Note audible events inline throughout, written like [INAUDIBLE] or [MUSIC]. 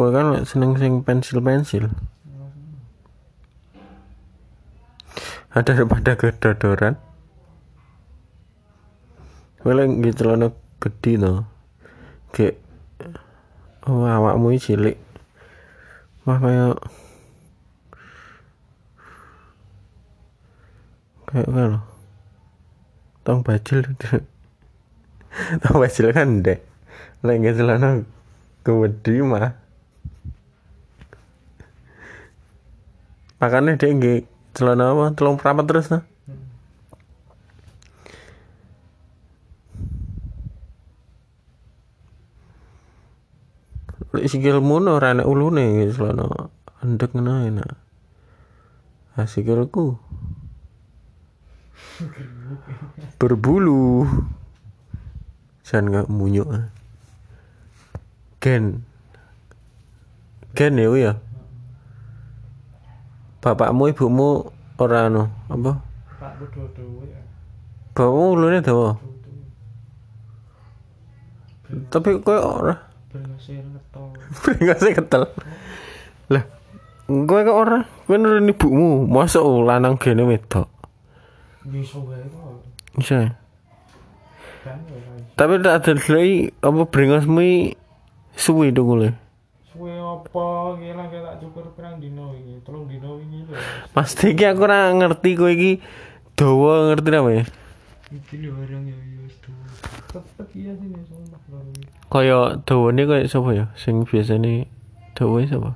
Kowe kan seneng sing pensil-pensil. Ada daripada kedodoran. Lek nggih celana gedhi no. Kayak oh, awakmu cilik. Wah kaya kayak apa loh tong bajil [LAUGHS] tong bajil kan deh nggak celana gede mah makanya dia nggak celana apa? Telung perapat terus nah Lek sikilmu no ora enek ulune nggih celana. Endek ngono enak. Ah sikilku berbulu. Jangan nggak munyuk gen. Gen ya ya bapakmu ibumu ora anu apa Pak Dodo ya. bapakmu ulune dawa tapi kowe ora ngetol. [LAUGHS] Bringose ketel. Lah, kowe kok ora? Kowe nurun ibumu, masuk lanang gene wedok. Bisa wae kok. Tapi tak ada lagi apa bringosmu i suwi dongule. Suwe apa kira tak cukur pirang dino iki? Telung dino wingi lho. Pasti iki aku ora ngerti kowe iki dawa ngerti apa ya? Iki lho barang ya ya wis tuh. Tetep iya sih nih sumpah lho. Kaya dawane kaya sapa ya? Sing biasane dawa sapa?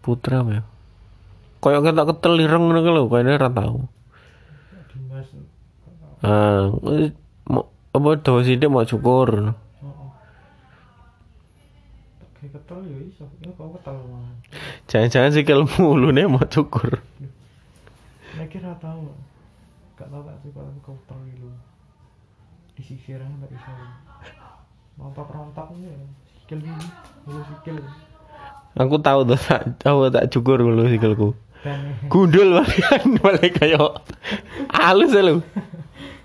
Putra apa ya? Kaya ketok ketel ireng ngono lho, kayane ora tau. Ah, apa dawa sithik mau cukur. Heeh. Kayak ketel ya iso. Ya kok ketel mah. Jangan-jangan sikilmu ulune mau cukur. Nek kira tau. Gak tau tak cukur aku ketel dulu. Disisir aja tak iso. Rontak-rontak ya. Sikil gini. Mulu sikil. Aku tahu tuh tak tahu tak cukur dulu sikilku. Gundul balikan [LAUGHS] balik kayak halus ya lu.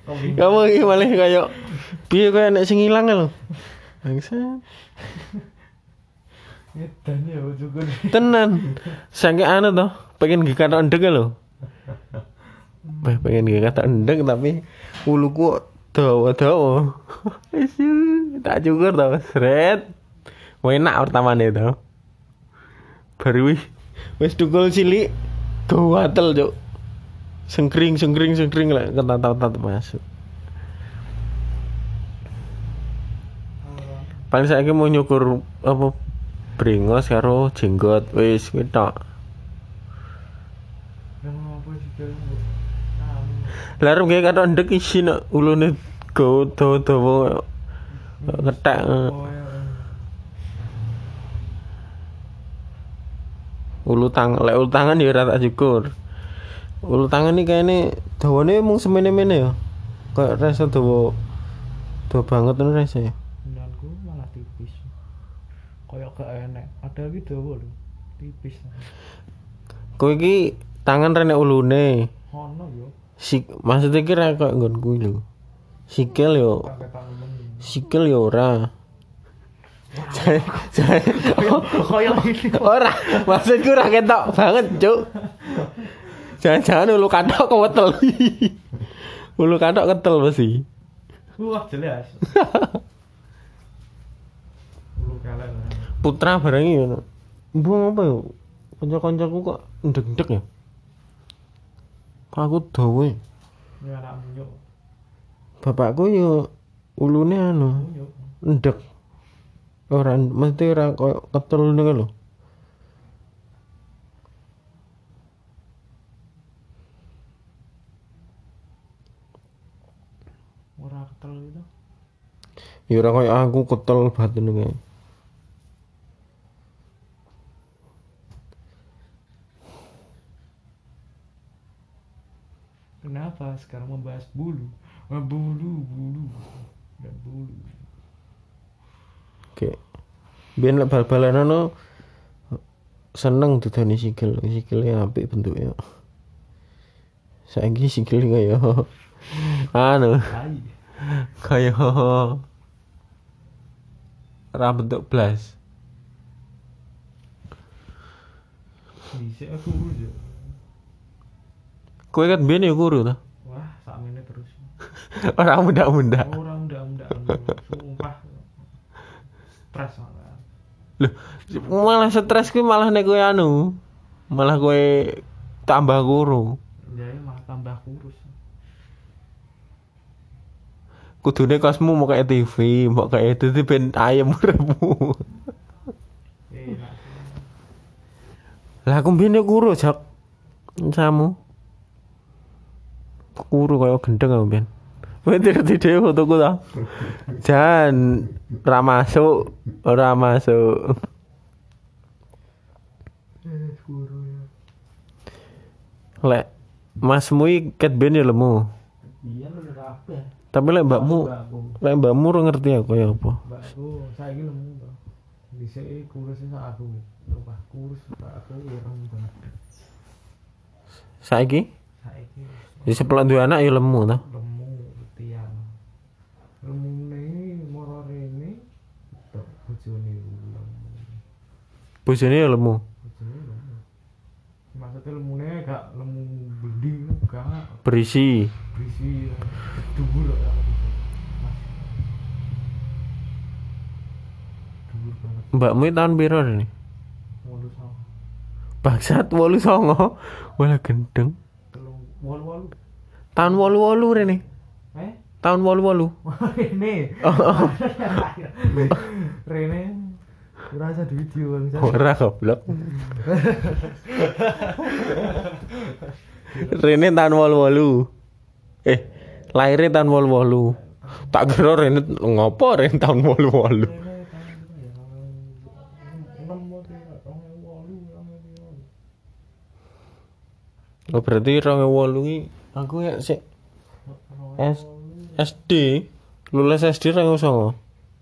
Kamu ini malah kayak piye kayak nek sing ilang ya cukur. [LAUGHS] Tenan. Saking anu toh, pengen gikat endek lho. Bah, pengen gikat endek tapi uluku dawa-dawa. [LAUGHS] Wis tak cukur tau, sret. Enak pertamane tau. Baru wis wis tukul cilik gawatel, Cuk. Sengkring sengkring sengkring lah ketat-ketat masuk. Paling saiki mau nyukur apa bringos karo jenggot wis kuwi tok. Arep gawe karo ndek isi nek ulune go dawa-dawa ketek. Oh ya. Ulu tang lek ulu tangan ya ora tak cukur. Ulu tangan iki kayane dawane mung semene-mene ya. Kayak rasa dawa dawa banget ngono rasa ya. Kayak gak enek. Ada lagi dawa lho. Tipis. Kowe iki tangan rene ulune. Ono yo. Sik maksudnya iki ra koyo nggon kuwi lho. Sikil yo sikil yo ora. Saya, saya, Kayak [LAUGHS] ora, maksudku ora ketok banget, Cuk. Jangan-jangan ulu katok kewetel. [LAUGHS] ulu katok ketel pasti. Wah jelas. [LAUGHS] Ulu kalen. Putra barang ngono. Mbung apa ya? Kanca-kancaku kok ndek-ndek ya. Kok aku dawe. Ini anak munyuk. Bapakku yo ulune anu, ndek. Ora mesti ora koyo ketel ngono lho. Ora ketel gitu. Ya ora koyo aku ketel batu ngono. Kenapa sekarang membahas bulu? Bulu, bulu. Dan bulu. Oke. Biyen lek bal-balan ono seneng dudane sikil, sikile apik bentuknya. Saiki sikil kaya [LAUGHS] anu, Tai. kaya ra bentuk blas. Dhisik aku guru Kowe kan ya kuru ta. Wah, sakmene terus. [LAUGHS] Ora muda-muda. Orang ndak-ndak sumpah. Stres malah. Loh, malah stres kuwi malah nek kowe anu. Malah kowe tambah kuru. Ya malah tambah kurus. Kudune kosmu mau kayak TV, mau kayak itu ben ayam uripmu. Enak. Lah aku mbien ya kuru, kaya gendeng aku mbien. Kowe ngerti dhewe fotoku ta? Jan ora masuk, ora masuk. Eh, ya. Lek masmu iki ket ben ya lemu. Iya apa? Tapi lek mbakmu, lek mbakmu ora ngerti aku ya apa. Mbakku saiki lemu to. Dhisik kurus sak aku. Lupa kurus sak aku ireng banget. Saiki Saiki di sebelah duwe anak ya lemu ta. lemu tiang. Lemune moro rene bojone lemu. Bojone ya lemu. Bojone lemu. Maksudnya lemune gak lemu bendi gak Berisi. berisi dhuwur ya. Mbakmu tahun piro nih? Bangsat 89. Wala gendeng. Tahun 88 rene. Eh? Tahun 88. [LAUGHS] Rene. Oh, [LAUGHS] Rene. Ora usah di video Bang. [LAUGHS] Ora goblok. Rene tahun 88. Eh, lahirnya tahun 88. Tak kira Rene ngopo Rene tahun 88. Rene tahun berapa? Enam waktu orang yang walu, orang yang walu. Oh, berarti 2008 iki aku ya yang S-. SD lulus SD 2009.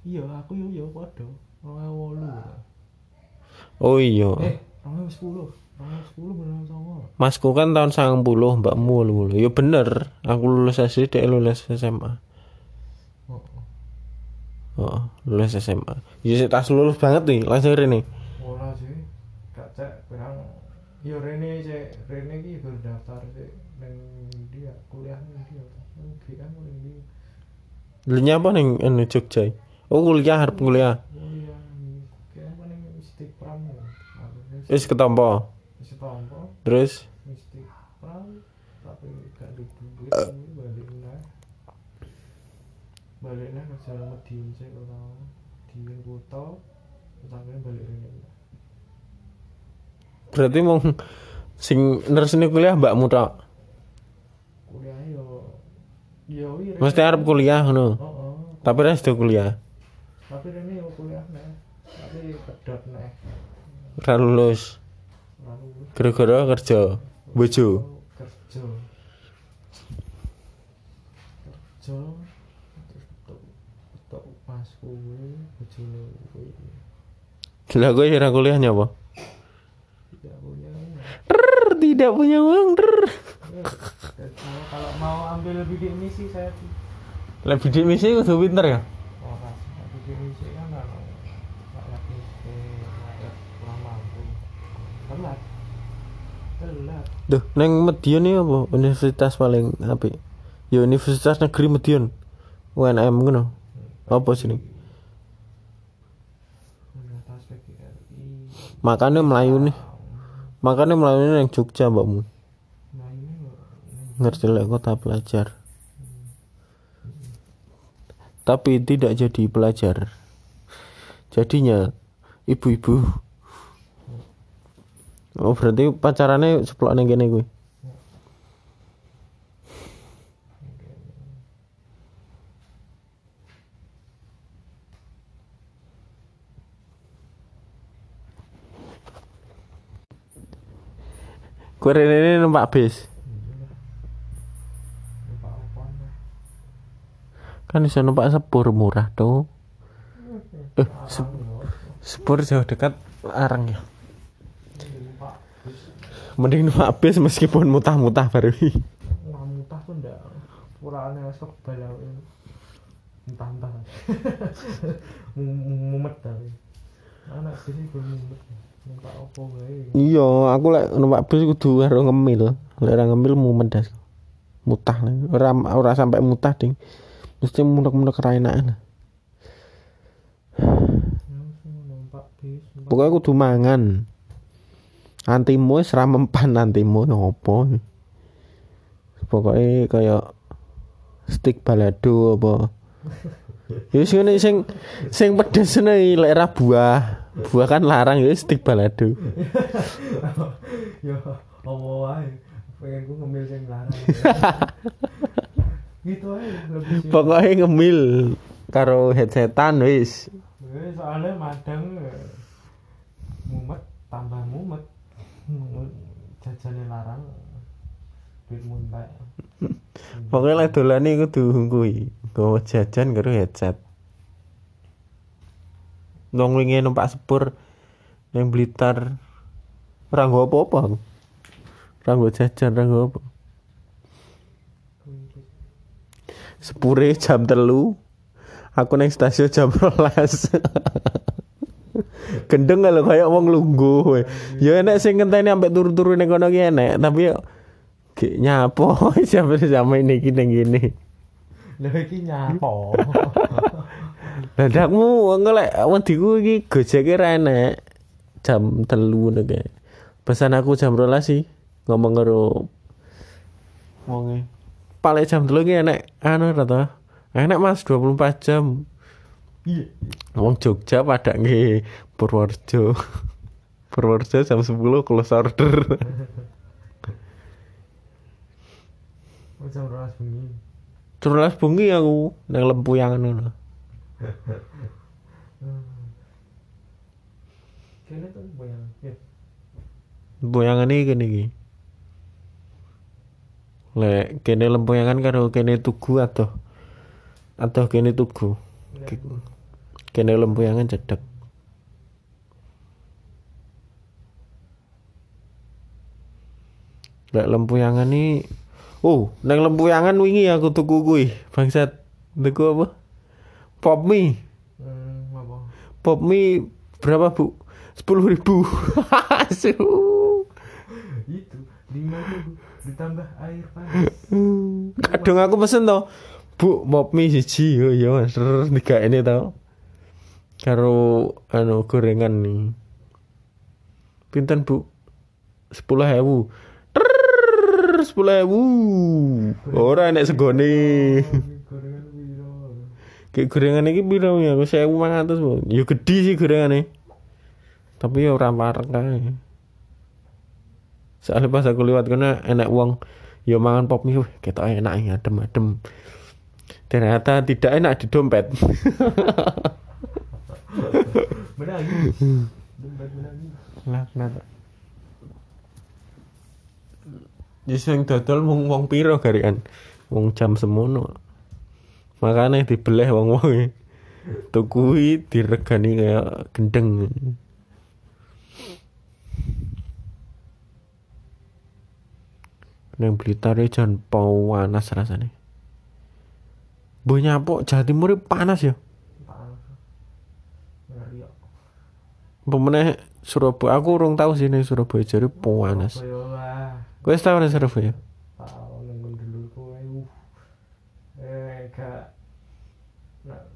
Iya, aku yo yo padha. Walu. Oh iya. Eh, yang sepuluh. Masku kan tahun 90, mbakmu 80. Ya bener, aku lulus SD dia lulus SMA. Oh, Oh, lulus SMA. Ya sik tas lulus banget nih, langsung Rene. ora sih. Gak cek berang. Yo Rene cek Rene ki baru daftar sih nang dia kuliah nang dia. Nang. Lu nyapa ning anu Jogja? Oh, kuliah arep kuliah. Kuliah mistik pram ya. Aku Wis ketompo. wis tompo Terus mistik tapi gak ada duit balik. Balik kerja sih kalau akhirnya balik ini. berarti mau sing nersine kuliah mbakmu tok. Yo yo iya. Mesti arep kuliah ngono. Oh, oh. Tapi ra sedo kuliah. Tapi ini yo kuliah neh. Tapi kedot neh. Ra lulus. Lalu Gara-gara kerja bojo. kerja kerja terus tok pas kuwi bojone kuwi Lah gue ora kuliah nyapa? tidak punya Trrr, tidak punya uang. Kalau, mau ambil bidik misi saya Lah bidik misi kudu pinter ya. oh pas bidik misi kan rakyat miskin rakyat kurang mampu telat telat Duh, neng Medion iki apa? Universitas paling apik. Ya Universitas Negeri Medion. UNM ngono. Apa sih ini? Makanya Melayu nih. Makanya Melayu nih yang Jogja mbakmu. nah ini loh ini Ngerti lek kota pelajar. Tapi tidak jadi pelajar. Jadinya ibu-ibu. Oh berarti pacarannya seplok neng kene. Kowe rene ini numpak bis. Kan bisa numpak sepur murah tuh. Eh, se- sepur jauh dekat larang ya. Mending numpak bis meskipun mutah-mutah baru. Wah, mutah tuh ndak purane wis kebal aku. entah-entah Mu- mumet tapi anak bis gue mumet numpak opo wae Iya, aku lek numpak bis kudu karo ngemil. Lek ora ngemil mumet das. Mutah lah. Ora ora sampai mutah, Ding. Mesti munek-munek ra enakan. langsung numpak bis numpak Pokoknya kudu mangan. Antimu wis ra mempan antimu ya apa. Pokoknya kayak stick balado apa. Ya wis ngene sing sing pedes nih lek ra buah. Buah kan larang ya stick balado. [LAUGHS] ya apa wae pengen gue ngemil sing larang [LAUGHS] gitu aja lebih Pokoknya ngemil karo headsetan wis. Eh, soalnya madang eh, mumet tambah mumet jajannya larang duit muntah [LAUGHS] Pokoknya lek dolane kudu kuwi, gowo jajan karo headset. Wong wingi numpak sepur ning Blitar ora nggo apa-apa. aku. Ora nggo jajan, ora nggo apa. Sepure jam telu Aku neng stasiun jam rolas [LAUGHS] Gendeng kalau kayak wong lungguh we. Ya enek sing ngenteni sampai turu-turu ning kono ki enek, tapi yo Gek nyapo [LAUGHS] siapa sama ini gini gini. lha iki nyapo [LAUGHS] Dadakmu ngelek wediku iki gojeke ra enek. Jam telu nek. Pesan aku jam rolas sih ngomong karo wonge. Paling jam telu ki enek anu ra to. Enek Mas 24 jam. iya Wong Jogja pada nge Purworejo. [LAUGHS] Purworejo jam 10 close order. [LAUGHS] oh jam rolas bengi Rolas bengi aku nang lempuyangan ngono. [LAUGHS] kene tuh bayang ya Lempuyangan iki kene iki. Lek kene lempuyangan karo kene tugu atau atau kene tugu. Kene lempuyangan cedek. Lek lempuyangan ini Oh, nang lempuyangan wingi aku tuku kuwi. Bangsat. Tuku apa? Pop mie. hmm, apa Pop mie berapa, Bu? 10.000 ribu. [LAUGHS] Itu lima ribu ditambah air panas [LAUGHS] Kadang aku pesen to. Bu, pop mie siji. Oh iya, Mas. Tiga ini to. Karo anu gorengan nih. Pinten, Bu? 10.000. Sepuluh ewu, ora enek segone. gorengan [LAUGHS] piro Kayak gorengan iki piro ya? Aku 1500, Bu. Ya gede sih gorengane. Tapi ya ora parek kae. Soalnya pas aku lewat kena enak uang ya mangan pop mie, ketok enak ya adem-adem. Ternyata tidak enak di dompet. [LAUGHS] menangi dompet menangi Lah, kenapa? Ya sing dodol mung wong piro garikan? Wong jam semono. Makanya dibeleh wong-wong. Tukui diregani kayak gendeng. Neng Blitar iki jan panas rasane. Mbok nyapuk Jawa Timur panas ya. Pemeneh Surabaya aku urung tahu sih ning Surabaya jare panas. Wis tau ning Surabaya?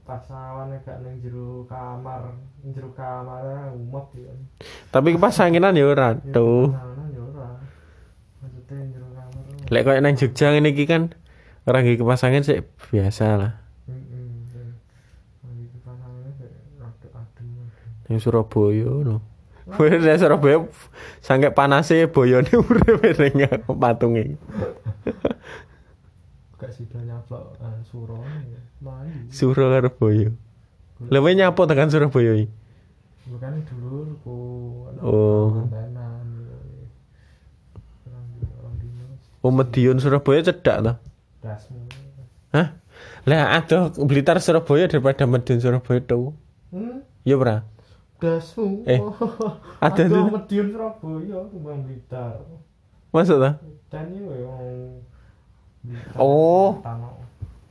pas awan gak ning jero kamar, jero kamar ah, ya. Tapi kepasanginan ya ora Ya, tuh. pasangan ya ora. Maksudnya ning jero kamar. oh. Lek koyo nang Jogja ngene iki kan ora nggih kepasangan sih biasa lah. Ning Surabaya no. Kowe ning Surabaya sangke panase boyone urip ning patunge. Gak sida nyaplok uh, suro ya. Suro karo boyo. Lha nyapo tekan Surabaya iki? Bukan dulurku. anak Oh. mantenan, ya. Orang di- orang dinas. Oh Medion Surabaya cedak. Dasmu. Hah? Lah aduh Blitar Surabaya daripada Medion Surabaya tuh. Hmm? Ya ora? Dasmu. Eh, ada tuh. Medion Surabaya, Kembang Blitar. Masuk ta? Dan Blitar, Oh.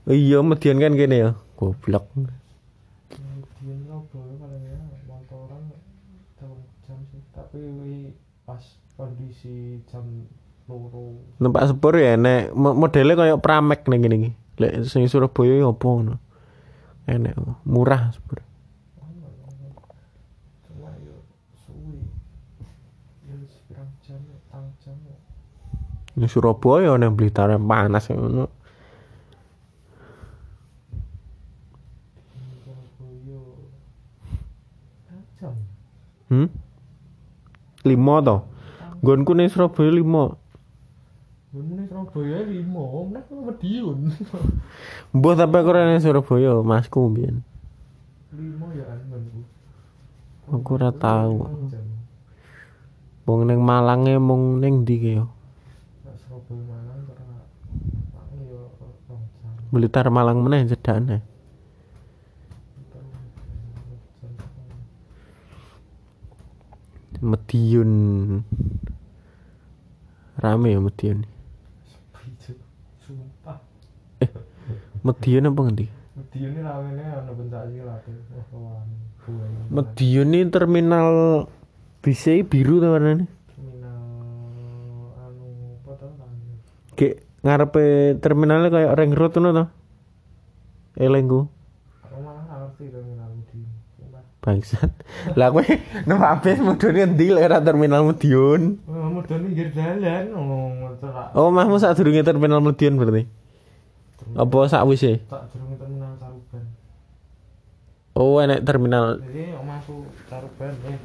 Iya Medion kan kene ya. goblok Kemudian Surabaya paling ya motoran dalam jam sih tapi pas kondisi jam numpak sepur ya nek mo- modelnya kayak pramek nih gini lek sing Surabaya ya apa ngono. Enek murah sepur. Ning Surabaya ning Blitar panas ngono. Hmm? Lima to nggonku ning Surabaya lima Bener Surabaya lima, meneh ke Madiun. Mbah tapi aku ora ning Surabaya masku mbiyen lima ya angonku. aku ora tau wong ning Malange mung ning ndi Nek Surabaya Malang rong jam. Blitar Malang meneh cedakane Medion rame ya sumpah. Medion apa ngendi Medi ini ramene ana pencak silat. Medion ini terminal bisa biru to warnane Terminal anu apa to? Kayak ngarepe terminalnya kayak ring road ngono to elengku Aku malah nggak ngerti terminal Medi. Sumpah. bangsat lah kowe numpak bis mudune endi lek ora terminal Medion Oh, mudah pinggir jalan, oh, mahmu sadurunge terminal Medion berarti apa sakwise Tak durung terminal Caruban. oh enek terminal Jadi omahku Caruban, eh,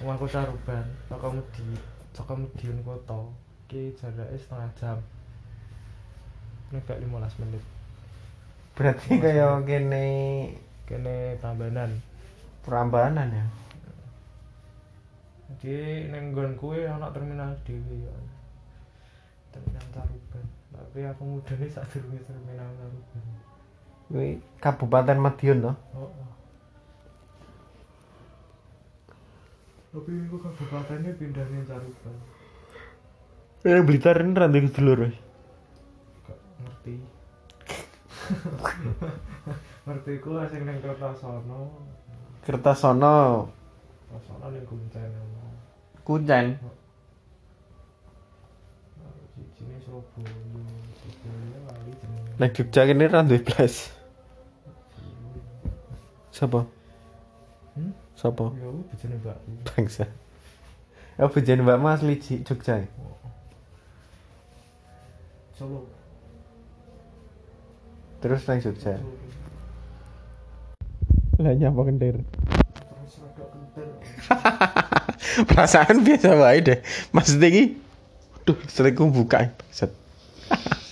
omahku Caruban, toko Medi, toko Medion kota. Ki jaraknya setengah jam. Gak 15 menit. berarti kayak kene Kene Prambanan. perambanan ya Jadi neng nggon kuwe ana terminal dhewe ya. Terminal Caruban. Tapi aku mudane sak durunge terminal Caruban. Kuwi Kabupaten Madiun to Oh. oh. Tapi aku kabupatennya pindahnya Caruban. Ini Blitar ini rantai kedulur wis. Gak ngerti. [LAUGHS] ngerti ku asing neng Kertasono. Kertasono Kertasono ning Kuncen. Kuncen Cicine Surabaya, Surabaya lali jenenge. Nek Jogja kene rantai blas Sapa? Hmm? Sapa? Ya bojone mbakku. Bangsa Ya bejane Mbak Mas li Ji- Jogja ya? Solo. Terus nang Jogja. Lah nyapa kendir Terus rada kentir. [LAUGHS] Perasaan biasa wae deh Maksudnya iki Duh, setelah buka Bangsat. [LAUGHS]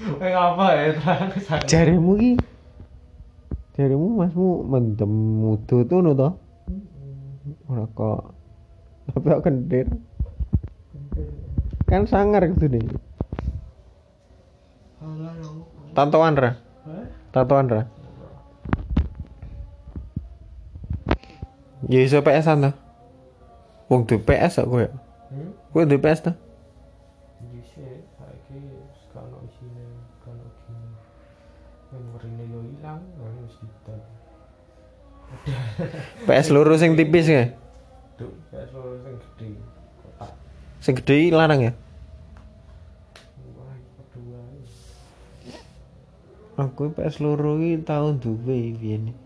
Eh apa ya? Terang ke sana. Jarimu ki Jarimu masmu mendem mudu tuh no toh Ora kok Tapi kok kendir. Kan sangar gitu ya. Tatoan ra? Tatoan ra Ya iso PS-an Wong duwe PS kok kowe? Kowe duwe PS toh Dhisik saiki sekono isine sekono gini. Memorine yo ilang, lalu wis didol. PS loro sing tipis ya Duk, kayak suara sing gede. Kotak. Sing gede larang ya. Aku PS loro iki tau duwe biyen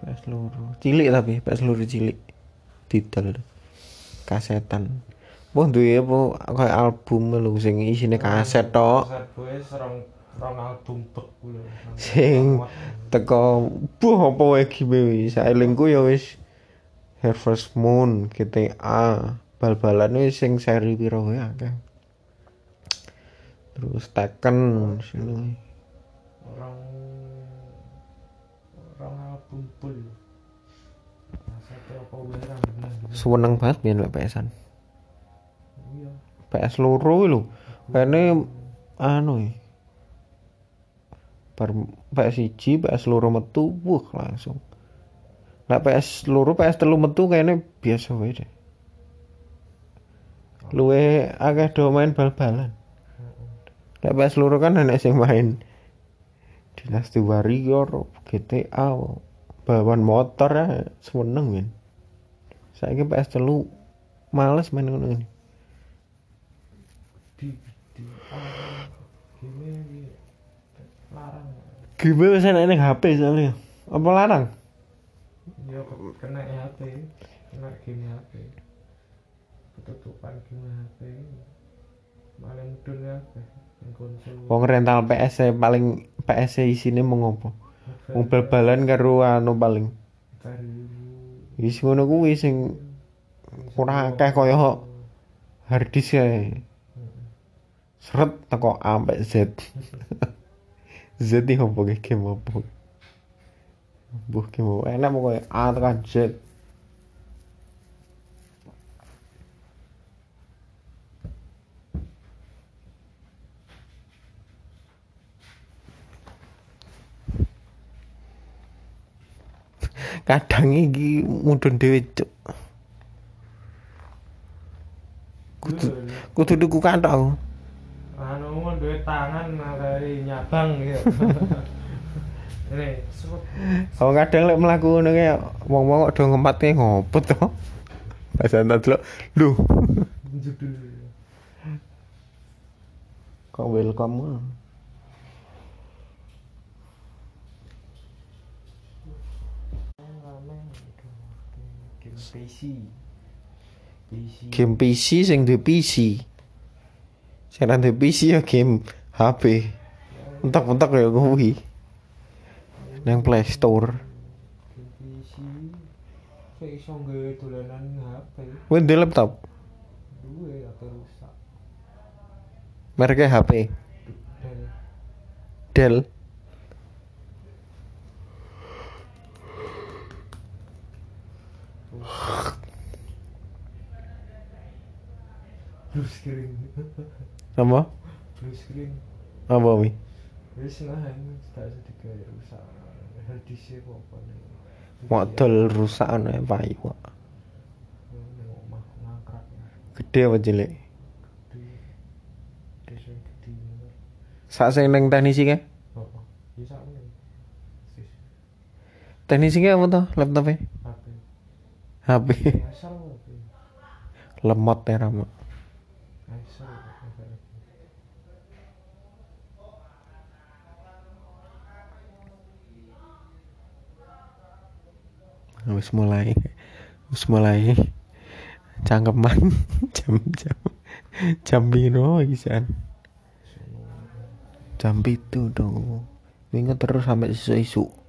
PS loro cilik tapi PS loro cilik didol kasetan. Wah duwe apa? Kayak album lho sing isine kaset tok. Kaset gue serong rong album bek kuwi. Sing- teko buh apa wae wis saelingku ya wis Harvest Moon GTA bal-balan wis sing seri piro wae akeh. Terus Tekken sini orang orang album full. Seneng banget biyen lek PS-an. PS loro lho. Kene anu ya bar PS1 PS loro metu wuh langsung. Lek PS loro PS telu metu kayaknya biasa wae deh luwe akeh do main bal-balan. Lek PS loro kan enek sing main Dynasty Warrior, GTA, balapan motor ya, seneng men. Saiki PS telu males main ngono ini. game ini wis enek ning HP soalnya. Apa larang? ya kena HP kena game HP ketutupan game HP malah mudun ya Wong rental PS e paling PS e isine mau ngopo? Wong bal-balan karo anu paling. Wis ngono kuwi sing ora akeh kaya hard disk ae. Seret teko A sampai Z. Z iki opo ki game opo? Buh game opo? Enak pokoknya A tekan Z. Kadang iki mudhun dhewe cuk. Kudu kudu tuku kathok. anu mau duit tangan dari nyabang [LAUGHS] gitu Oh kadang lek mlaku ngono kae wong-wong kok do ngempatke ngopo to? Bahasa delok. Lho, kok welcome ngono. game PC PC Game PC sing duwe PC. Sing ra duwe PC ya game HP. Entek-entek ya kuwi. Nang Play Store. PC saya iso nggawe dolanan HP Kuwi duwe laptop. duwe atau rusak Mereknya HP. Dell. Blue screen Apa? blue screen Apa wi? wis nah ini tak sedikit rusak. Kok apa nih? Model rusak ana payu kok. Gede apa gede. Sak sing ning teknisi sis. Teknisi kae apa to laptopnya? HP Lemot ya rama. Wis mulai. Wis mulai. Cangkeman jam-jam. [LAUGHS] Jam piro isan? Jam itu dong. Minggu terus sampai isu-isu.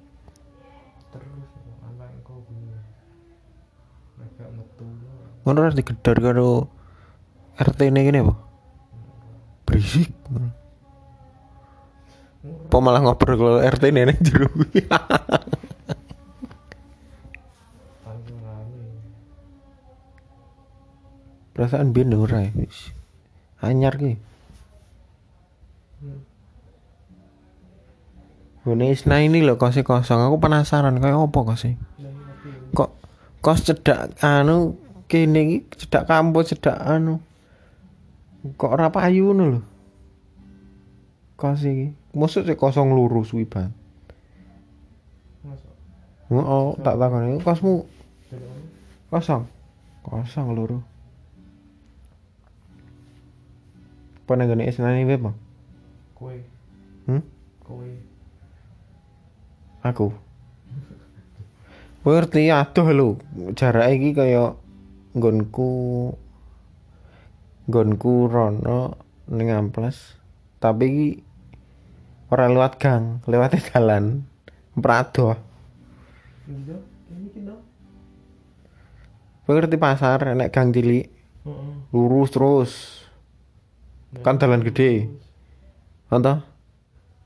Ngono harus digedor karo RT ini gini apa? Berisik. Apa malah ngobrol kalau RT ini tanpa [LAUGHS] rame Perasaan biyen ora ya, wis. Anyar ki. Gune Isna ini loh kosnya kosong. Aku penasaran kayak apa kosnya. nah Kok kos cedak anu kene iki cedak kampus cedak anu. Kok ora payu ngono lho. Kos iki. Maksud sih kosong lurus kuwi ban. Oh, tak takon kosmu kosong. Kosong loro. Nang gone Isna ini Bang? kue Hmm? kue Aku. Ngerti aduh lho, jarak iki kaya nggonku nggonku rono ning amplas. Tapi iki ora lewat gang, lewat dalan. Prado. kita Kowe ngerti pasar enek gang cilik, lurus terus. Kan dalan gede. Contoh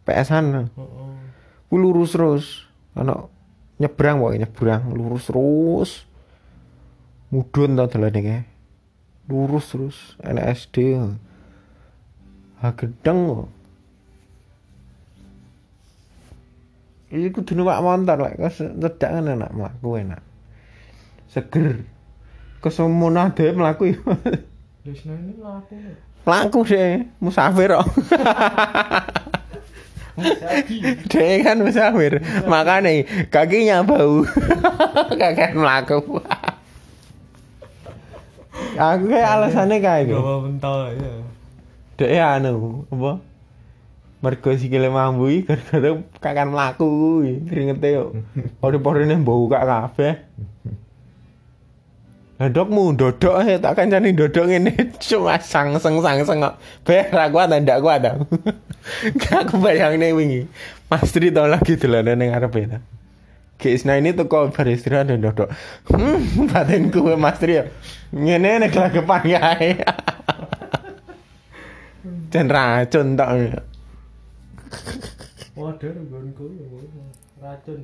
PS-an. Heeh. Lurus terus. Ana nyebrang wae nyebrang lurus terus. Mudhun ta dalane kae. Lurus terus enek SD. Ha gedeng kok. Iki kudu numpak motor lek kok cedak kan enak mlaku enak. Seger. Kesemono dhewe mlaku ya. Desna ini laku nih Mlaku sih, musafir kok. Jadi, Dia kan musafir, makanya kakinya bau. [LAUGHS] Kakek melaku. Aku kayak alasannya kayak gitu. gawa mental ya. Dia anu, apa? Mergo sikile mambu iki gara-gara kakan mlaku kuwi, kringete yo. Ore-orene bau kak kabeh. Lah dokmu dodok ae tak kancani dodok ngene cuma sang seng sang seng kok. Beh ra kuat ndak kuat. [LAUGHS] Gak aku bayangne wingi. Mas Tri tau lagi dolanan ning arepe. Kisna ini tuh kok beristirahat dan dodok. Hmm, [LAUGHS] batinku Mas Tri ya. Ngene nek lagepan kae. [LAUGHS] Dan racun tok. Waduh, ya racun.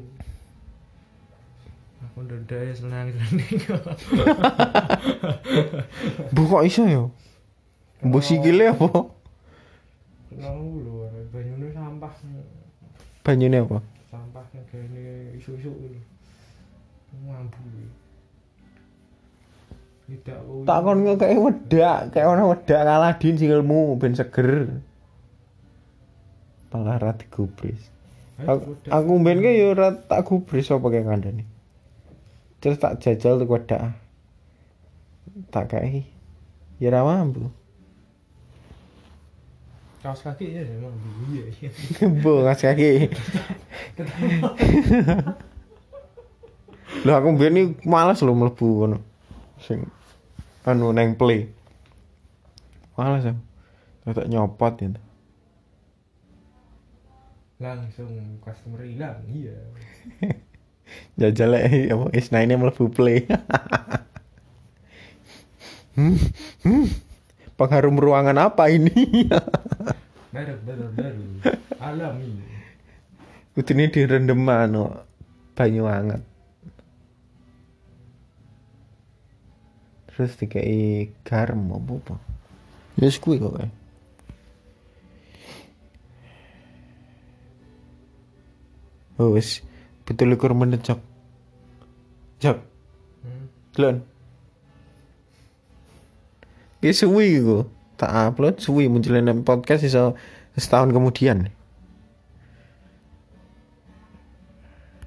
Aku ndedek senang senang. [LAUGHS] Bu kok iso ya? Bu sikile apa? Kenal lho, banyune sampah. Banyune apa? syuk-syuk ini. Mampu ini. Tak kon nggak wedak, kaya orang wedak ngaladin sih ben seger. Pelarat digubris. Aku ben ki yo ora tak gubris apa kayak kandhane. Terus tak jajal tuh wedak. Tak kayak. Ya ramah ambil. Kaos kaki ya emang iya iya. [LAUGHS] Bu ngas kaki. [LAUGHS] Lah aku mben iki males lho mlebu ngono. Sing anu neng play. Males aku. Tak nyopot ya. Langsung customer hilang, iya. [LAUGHS] Jajal ae apa Isna ini mlebu play. hmm, hmm. Pengharum ruangan apa ini? [LAUGHS] Baru baru baru. Alami. Kudune direndem anu banyu hangat. Terus dikai garam apa apa. Ya wis kuwi kok. Oh wis betul likur menit Jok. Jok, Hmm. Lon. Ki suwi iku. Tak upload suwi munculnya podcast iso setahun kemudian.